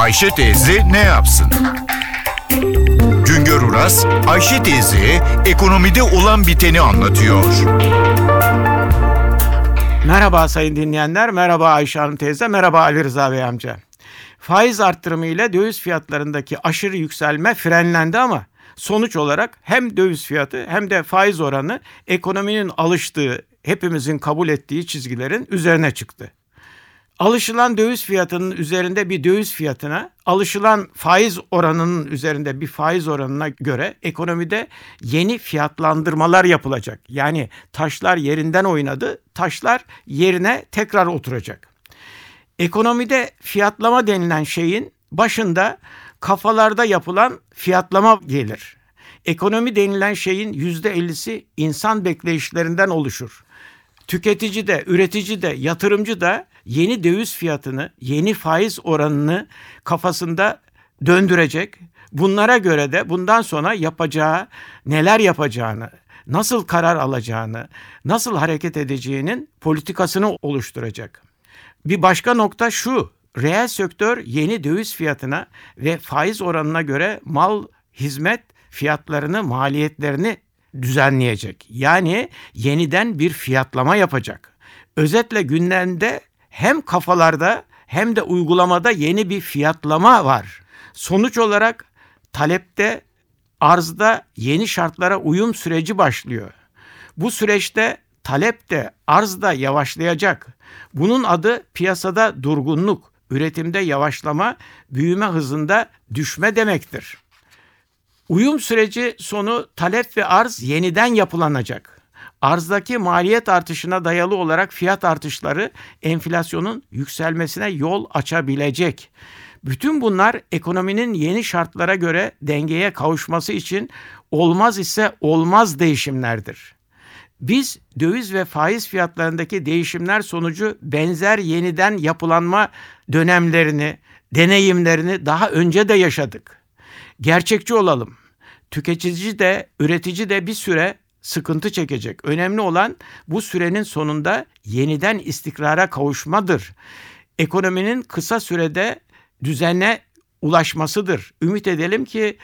Ayşe teyze ne yapsın? Güngör Uras, Ayşe teyze ekonomide olan biteni anlatıyor. Merhaba sayın dinleyenler, merhaba Ayşe Hanım teyze, merhaba Ali Rıza Bey amca. Faiz arttırımı ile döviz fiyatlarındaki aşırı yükselme frenlendi ama sonuç olarak hem döviz fiyatı hem de faiz oranı ekonominin alıştığı, hepimizin kabul ettiği çizgilerin üzerine çıktı. Alışılan döviz fiyatının üzerinde bir döviz fiyatına, alışılan faiz oranının üzerinde bir faiz oranına göre ekonomide yeni fiyatlandırmalar yapılacak. Yani taşlar yerinden oynadı, taşlar yerine tekrar oturacak. Ekonomide fiyatlama denilen şeyin başında kafalarda yapılan fiyatlama gelir. Ekonomi denilen şeyin yüzde ellisi insan bekleyişlerinden oluşur. Tüketici de, üretici de, yatırımcı da yeni döviz fiyatını, yeni faiz oranını kafasında döndürecek. Bunlara göre de bundan sonra yapacağı, neler yapacağını, nasıl karar alacağını, nasıl hareket edeceğinin politikasını oluşturacak. Bir başka nokta şu. Reel sektör yeni döviz fiyatına ve faiz oranına göre mal, hizmet fiyatlarını, maliyetlerini düzenleyecek. Yani yeniden bir fiyatlama yapacak. Özetle gündemde hem kafalarda hem de uygulamada yeni bir fiyatlama var. Sonuç olarak talepte, arzda yeni şartlara uyum süreci başlıyor. Bu süreçte talep de arz da yavaşlayacak. Bunun adı piyasada durgunluk, üretimde yavaşlama, büyüme hızında düşme demektir. Uyum süreci sonu talep ve arz yeniden yapılanacak. Arzdaki maliyet artışına dayalı olarak fiyat artışları enflasyonun yükselmesine yol açabilecek. Bütün bunlar ekonominin yeni şartlara göre dengeye kavuşması için olmaz ise olmaz değişimlerdir. Biz döviz ve faiz fiyatlarındaki değişimler sonucu benzer yeniden yapılanma dönemlerini, deneyimlerini daha önce de yaşadık. Gerçekçi olalım. Tüketici de, üretici de bir süre sıkıntı çekecek. Önemli olan bu sürenin sonunda yeniden istikrara kavuşmadır. Ekonominin kısa sürede düzene ulaşmasıdır. Ümit edelim ki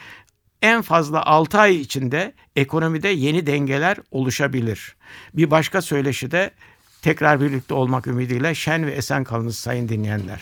en fazla 6 ay içinde ekonomide yeni dengeler oluşabilir. Bir başka söyleşi de tekrar birlikte olmak ümidiyle şen ve esen kalınız sayın dinleyenler.